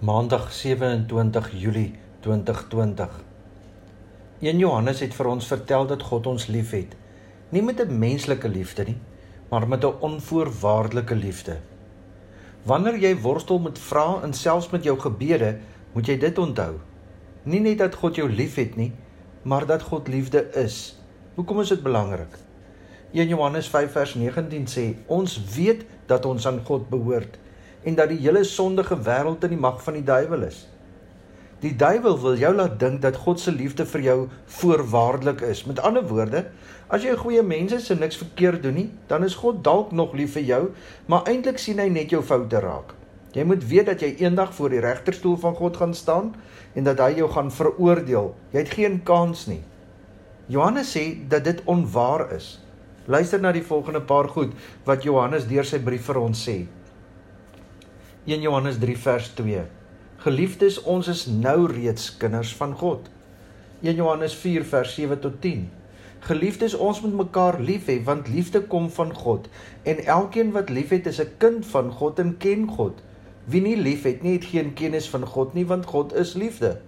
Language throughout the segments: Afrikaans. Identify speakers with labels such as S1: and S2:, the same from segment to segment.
S1: Maandag 27 Julie 2020. 1 Johannes het vir ons vertel dat God ons liefhet. Nie met 'n menslike liefde nie, maar met 'n onvoorwaardelike liefde. Wanneer jy worstel met vrae en selfs met jou gebede, moet jy dit onthou. Nie net dat God jou liefhet nie, maar dat God liefde is. Hoekom is dit belangrik? 1 Johannes 5 vers 19 sê: "Ons weet dat ons aan God behoort." En dat die hele sondige wêreld in die mag van die duiwel is. Die duiwel wil jou laat dink dat God se liefde vir jou voorwaardelik is. Met ander woorde, as jy 'n goeie mens is en niks verkeerd doen nie, dan is God dalk nog lief vir jou, maar eintlik sien hy net jou foute raak. Jy moet weet dat jy eendag voor die regterstoel van God gaan staan en dat hy jou gaan veroordeel. Jy het geen kans nie. Johannes sê dat dit onwaar is. Luister na die volgende paar goed wat Johannes deur sy brief vir ons sê. 1 Johannes 3 vers 2. Geliefdes, ons is nou reeds kinders van God. 1 Johannes 4 vers 7 tot 10. Geliefdes, ons moet mekaar lief hê want liefde kom van God en elkeen wat liefhet is 'n kind van God en ken God. Wie nie liefhet nie, het geen kennis van God nie want God is liefde.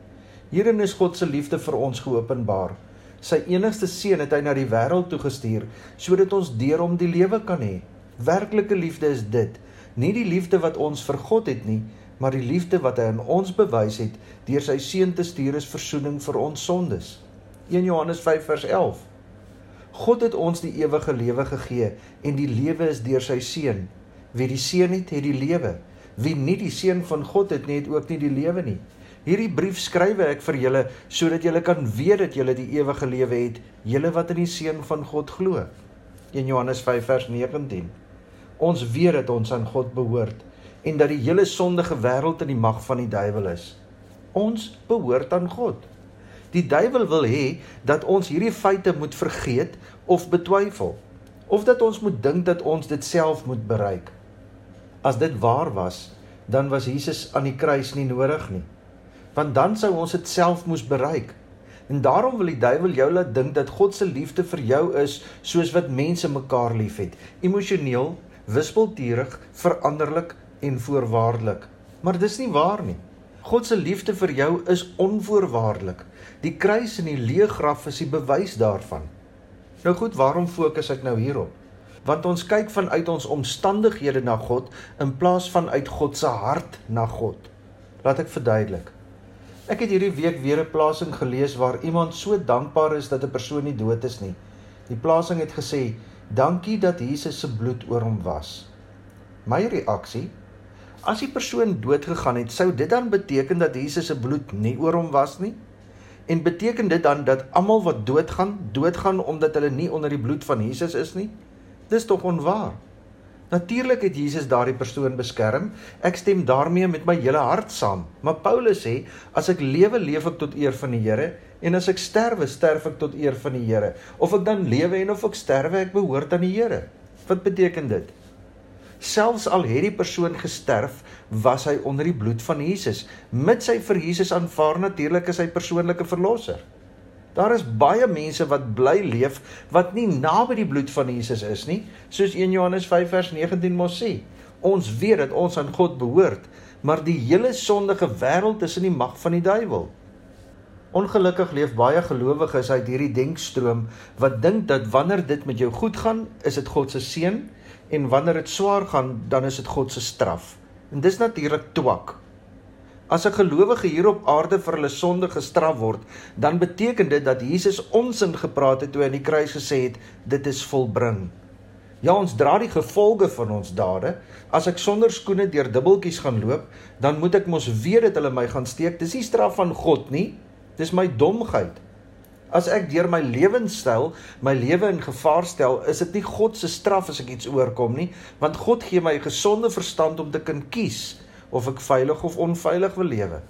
S1: Hierin is God se liefde vir ons geopenbaar. Sy enigste seun het hy na die wêreld toe gestuur sodat ons deur hom die lewe kan hê. Werklike liefde is dit nie die liefde wat ons vir God het nie, maar die liefde wat hy aan ons bewys het deur sy seun te stuur as verzoening vir ons sondes. 1 Johannes 5 vers 11. God het ons die ewige lewe gegee en die lewe is deur sy seun. Wie die seun het, het die lewe. Wie nie die seun van God het nie, het ook nie die lewe nie. Hierdie brief skrywe ek vir julle sodat julle kan weet dat julle die ewige lewe het, julle wat in die seun van God glo. 1 Johannes 5 vers 19. Ons weet dat ons aan God behoort en dat die hele sondige wêreld in die mag van die duiwel is. Ons behoort aan God. Die duiwel wil hê dat ons hierdie feite moet vergeet of betwyfel of dat ons moet dink dat ons dit self moet bereik. As dit waar was, dan was Jesus aan die kruis nie nodig nie. Want dan sou ons dit self moes bereik. En daarom wil die duiwel jou laat dink dat God se liefde vir jou is soos wat mense mekaar liefhet, emosioneel, wispelturig, veranderlik en voorwaardelik. Maar dis nie waar nie. God se liefde vir jou is onvoorwaardelik. Die kruis en die leë graf is die bewys daarvan. Nou goed, waarom fokus ek nou hierop? Want ons kyk vanuit ons omstandighede na God in plaas van uit God se hart na God. Laat ek verduidelik. Ek het hierdie week weer 'n plasing gelees waar iemand so dankbaar is dat 'n persoon nie dood is nie. Die plasing het gesê Dankie dat Jesus se bloed oor hom was. My reaksie: As die persoon dood gegaan het, sou dit dan beteken dat Jesus se bloed nie oor hom was nie? En beteken dit dan dat almal wat doodgaan, doodgaan omdat hulle nie onder die bloed van Jesus is nie? Dis tog onwaar. Natuurlik het Jesus daardie persoon beskerm. Ek stem daarmee met my hele hart saam. Maar Paulus sê, as ek lewe, leef ek tot eer van die Here, en as ek sterwe, sterf ek tot eer van die Here. Of ek dan lewe en of ek sterwe, ek behoort aan die Here. Wat beteken dit? Selfs al het die persoon gesterf, was hy onder die bloed van Jesus. Met sy vir Jesus aanvaar natuurlik as sy persoonlike verlosser. Daar is baie mense wat bly leef wat nie naby die bloed van Jesus is nie, soos 1 Johannes 5 vers 19 mos sê. Ons weet dat ons aan God behoort, maar die hele sondige wêreld is in die mag van die duiwel. Ongelukkig leef baie gelowiges uit hierdie denkstroom wat dink dat wanneer dit met jou goed gaan, is dit God se seën en wanneer dit swaar gaan, dan is dit God se straf. En dis natuurlik twak. As 'n gelowige hier op aarde vir hulle sonde gestraf word, dan beteken dit dat Jesus onsin gepraat het toe hy aan die kruis gesê het dit is volbring. Ja, ons dra die gevolge van ons dade. As ek sonder skoene deur dubbeltjies gaan loop, dan moet ek mos weet dat hulle my gaan steek. Dis nie straf van God nie. Dis my domheid. As ek deur my lewenstyl my lewe in gevaar stel, is dit nie God se straf as ek iets oorkom nie, want God gee my gesonde verstand om te kan kies of ek veilig of onveilig wil lewe.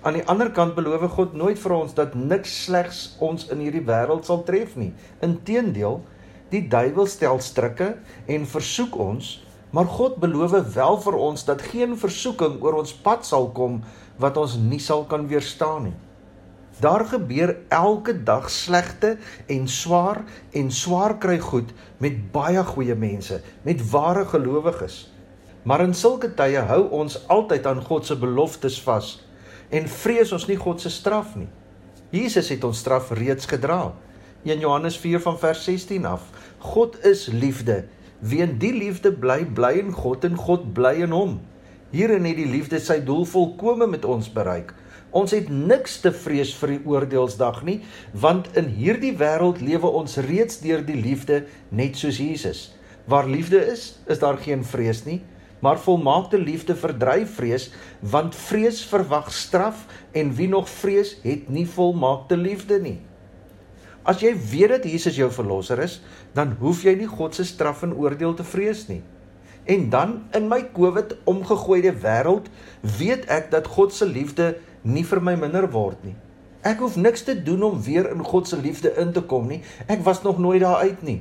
S1: Aan die ander kant beloof God nooit vir ons dat niks slegs ons in hierdie wêreld sal tref nie. Inteendeel, die duiwel stel strikke en versoek ons, maar God beloof wel vir ons dat geen versoeking oor ons pad sal kom wat ons nie sal kan weerstaan nie. Daar gebeur elke dag slegte en swaar en swaar kry goed met baie goeie mense, met ware gelowiges. Maar in sulke tye hou ons altyd aan God se beloftes vas en vrees ons nie God se straf nie. Jesus het ons straf reeds gedra. In Johannes 4 van vers 16 af. God is liefde. Wie in die liefde bly, bly in God en God bly in hom. Hierin het die liefde sy doel volkome met ons bereik. Ons het niks te vrees vir die oordeelsdag nie, want in hierdie wêreld lewe ons reeds deur die liefde net soos Jesus. Waar liefde is, is daar geen vrees nie, maar volmaakte liefde verdryf vrees, want vrees verwag straf en wie nog vrees, het nie volmaakte liefde nie. As jy weet dat Jesus jou verlosser is, dan hoef jy nie God se straf en oordeel te vrees nie. En dan in my COVID omgegooide wêreld, weet ek dat God se liefde nie vir my minder word nie. Ek hoef niks te doen om weer in God se liefde in te kom nie. Ek was nog nooit daar uit nie.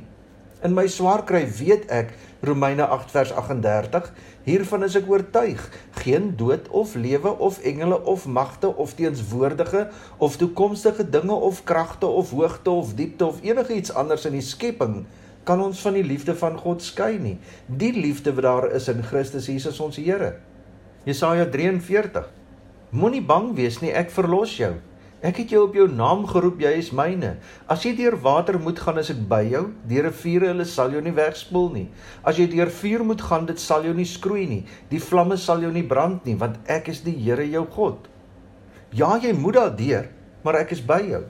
S1: In my swaar kry weet ek Romeine 8 vers 38 hiervan is ek oortuig geen dood of lewe of engele of magte of teenswoordige of toekomstige dinge of kragte of hoogte of diepte of enigiets anders in die skepping kan ons van die liefde van God skei nie. Die liefde wat daar is in Christus Jesus ons Here. Jesaja 43 Moenie bang wees nie, ek verlos jou. Ek het jou op jou naam geroep, jy is myne. As jy deur water moet gaan, is ek by jou. Deur riviere, hulle sal jou nie wegspoel nie. As jy deur vuur moet gaan, dit sal jou nie skroei nie. Die vlamme sal jou nie brand nie, want ek is die Here jou God. Ja, jy moet daar deur, maar ek is by jou.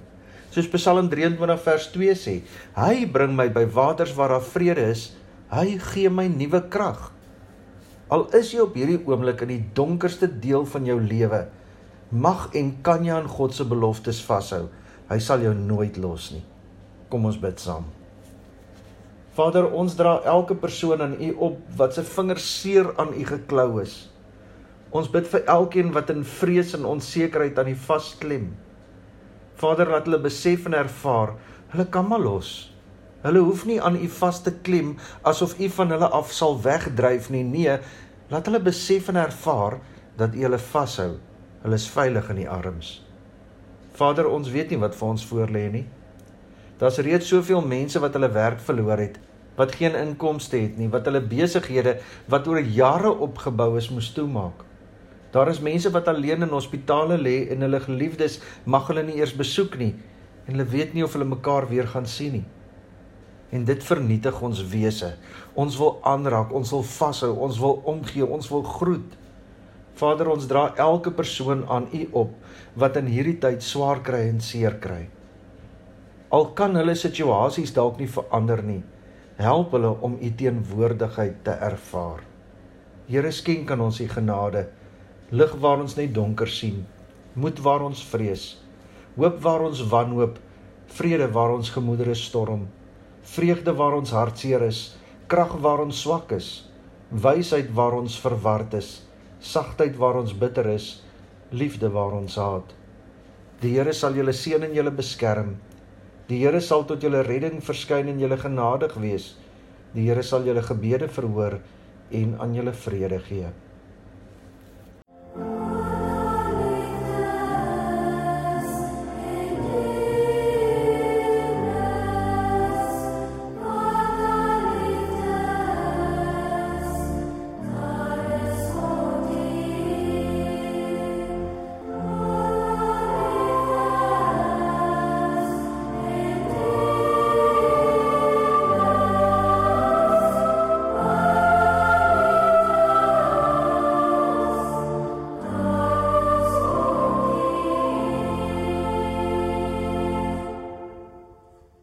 S1: Soos Psalm 23 vers 2 sê, hy bring my by waters waar daar vrede is. Hy gee my nuwe krag. Al is jy op hierdie oomblik in die donkerste deel van jou lewe, mag en kan jy aan God se beloftes vashou. Hy sal jou nooit los nie. Kom ons bid saam. Vader, ons dra elke persoon aan U op wat se vingers seer aan U geklou is. Ons bid vir elkeen wat in vrees en onsekerheid aan U vasklem. Vader, laat hulle besef en ervaar, hulle kan maar los. Hulle hoef nie aan u vas te klem asof u van hulle af sal wegdryf nie. Nee, laat hulle besef en ervaar dat u hulle vashou. Hulle is veilig in u arms. Vader, ons weet nie wat vir ons voorlê nie. Daar's reeds soveel mense wat hulle werk verloor het, wat geen inkomste het nie, wat hulle besighede wat oor jare opgebou is moes toemaak. Daar is mense wat alleen in hospitale lê en hulle geliefdes mag hulle nie eers besoek nie en hulle weet nie of hulle mekaar weer gaan sien nie en dit vernietig ons wese. Ons wil aanraak, ons wil vashou, ons wil omgee, ons wil groet. Vader, ons dra elke persoon aan U op wat in hierdie tyd swaar kry en seer kry. Al kan hulle situasies dalk nie verander nie, help hulle om U teenwoordigheid te ervaar. Here skenk aan ons U genade, lig waar ons net donker sien, moed waar ons vrees, hoop waar ons wanhoop, vrede waar ons gemoedere storm vreugde waar ons hartseer is, krag waar ons swak is, wysheid waar ons verward is, sagtheid waar ons bitter is, liefde waar ons haat. Die Here sal julle seën en julle beskerm. Die Here sal tot julle redding verskyn en julle genadig wees. Die Here sal julle gebede verhoor en aan julle vrede gee.